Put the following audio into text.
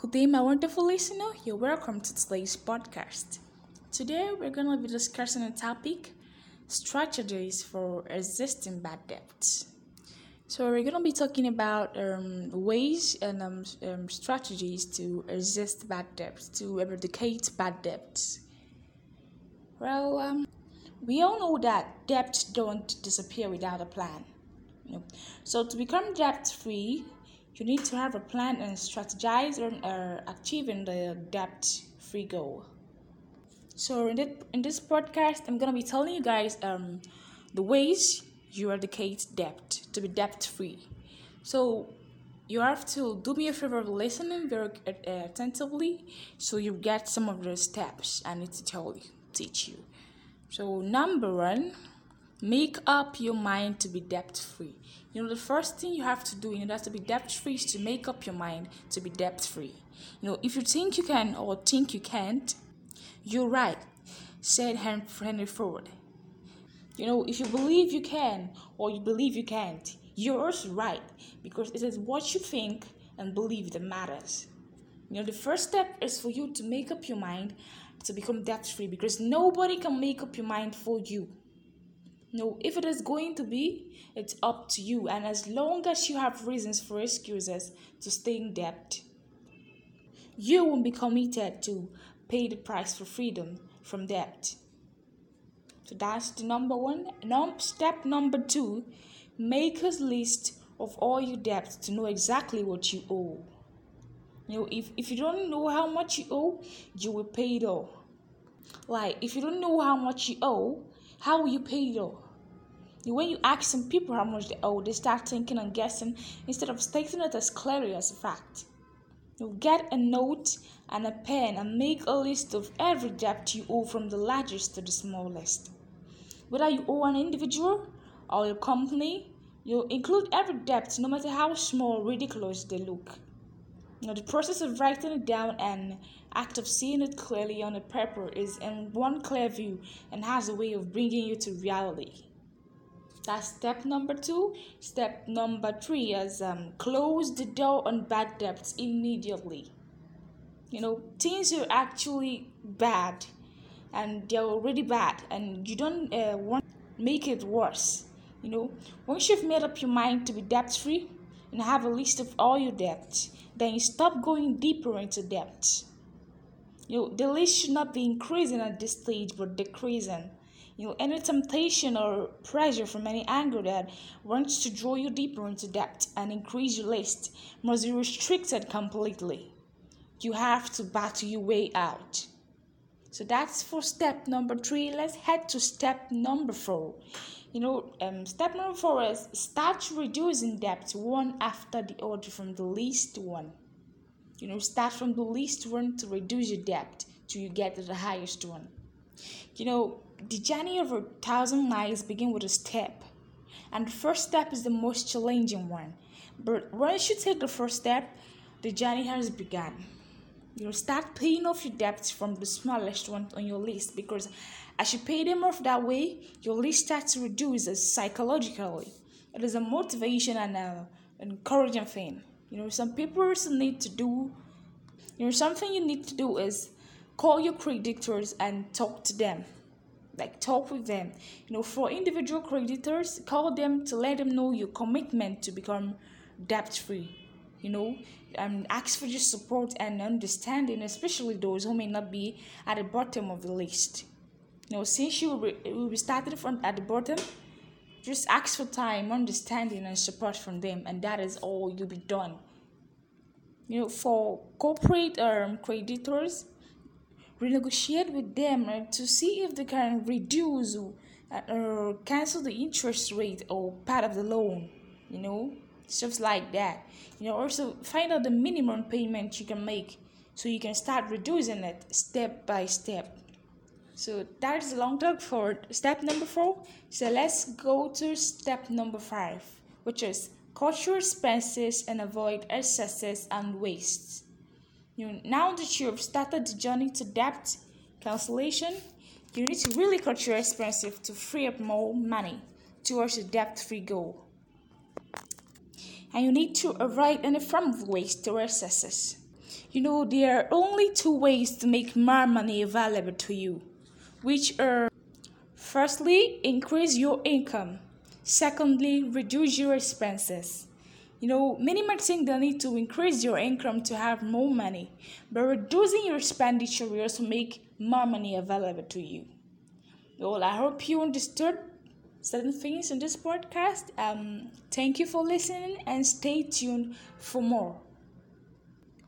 Good day, my wonderful listener. You're welcome to today's podcast. Today, we're going to be discussing a topic strategies for resisting bad debts. So, we're going to be talking about um, ways and um, um, strategies to resist bad debts, to eradicate bad debts. Well, um, we all know that debts don't disappear without a plan. So, to become debt free, you need to have a plan and strategize on uh, achieving the debt free goal. So in, that, in this podcast, I'm gonna be telling you guys um, the ways you eradicate debt to be debt free. So you have to do me a favor of listening very uh, attentively, so you get some of the steps I need to tell you, teach you. So number one, make up your mind to be debt free. You know, the first thing you have to do in order to be debt free is to make up your mind to be debt free. You know, if you think you can or think you can't, you're right, said Henry Ford. You know, if you believe you can or you believe you can't, you're also right because it is what you think and believe that matters. You know, the first step is for you to make up your mind to become debt free because nobody can make up your mind for you. No, if it is going to be, it's up to you. And as long as you have reasons for excuses to stay in debt, you will be committed to pay the price for freedom from debt. So that's the number one. Num- step number two make a list of all your debts to know exactly what you owe. You know, if, if you don't know how much you owe, you will pay it all. Like, if you don't know how much you owe, how will you pay it? When you ask some people how much they owe, they start thinking and guessing instead of stating it as clearly as a fact. You get a note and a pen and make a list of every debt you owe from the largest to the smallest. Whether you owe an individual or a company, you include every debt, no matter how small or ridiculous they look. Now, the process of writing it down and act of seeing it clearly on a paper is in one clear view and has a way of bringing you to reality. That's step number two. Step number three is um, close the door on bad debts immediately. You know, things are actually bad and they're already bad, and you don't uh, want make it worse. You know, once you've made up your mind to be debt free and have a list of all your debts, then you stop going deeper into debt. You the list should not be increasing at this stage but decreasing. You know, any temptation or pressure from any angle that wants to draw you deeper into debt and increase your list must be restricted completely. You have to battle your way out. So that's for step number three. Let's head to step number four. You know, um, step number four is start reducing debt one after the other from the least one. You know, start from the least one to reduce your debt till you get to the highest one. You know, the journey of a thousand miles begin with a step, and the first step is the most challenging one. But once you take the first step, the journey has begun. You start paying off your debts from the smallest one on your list because as you pay them off that way, your list starts to reduce psychologically. It is a motivation and a, an encouraging thing. You know, some people need to do, you know, something you need to do is call your creditors and talk to them like talk with them you know for individual creditors call them to let them know your commitment to become debt free you know and ask for your support and understanding especially those who may not be at the bottom of the list. You know since you will be started from at the bottom just ask for time understanding and support from them and that is all you'll be done. You know for corporate um, creditors renegotiate with them uh, to see if they can reduce or cancel the interest rate or part of the loan you know stuff like that. You know also find out the minimum payment you can make so you can start reducing it step by step. So that is a long talk for step number four. So let's go to step number five which is cut your expenses and avoid excesses and wastes. You now that you have started the journey to debt cancellation, you need to really cut your expenses to free up more money towards the debt-free goal. And you need to avoid any form of waste or excesses. You know, there are only two ways to make more money available to you, which are firstly, increase your income, secondly, reduce your expenses. You know, many might think they need to increase your income to have more money, but reducing your expenditure will also make more money available to you. Well, I hope you understood certain things in this podcast. Um, thank you for listening and stay tuned for more.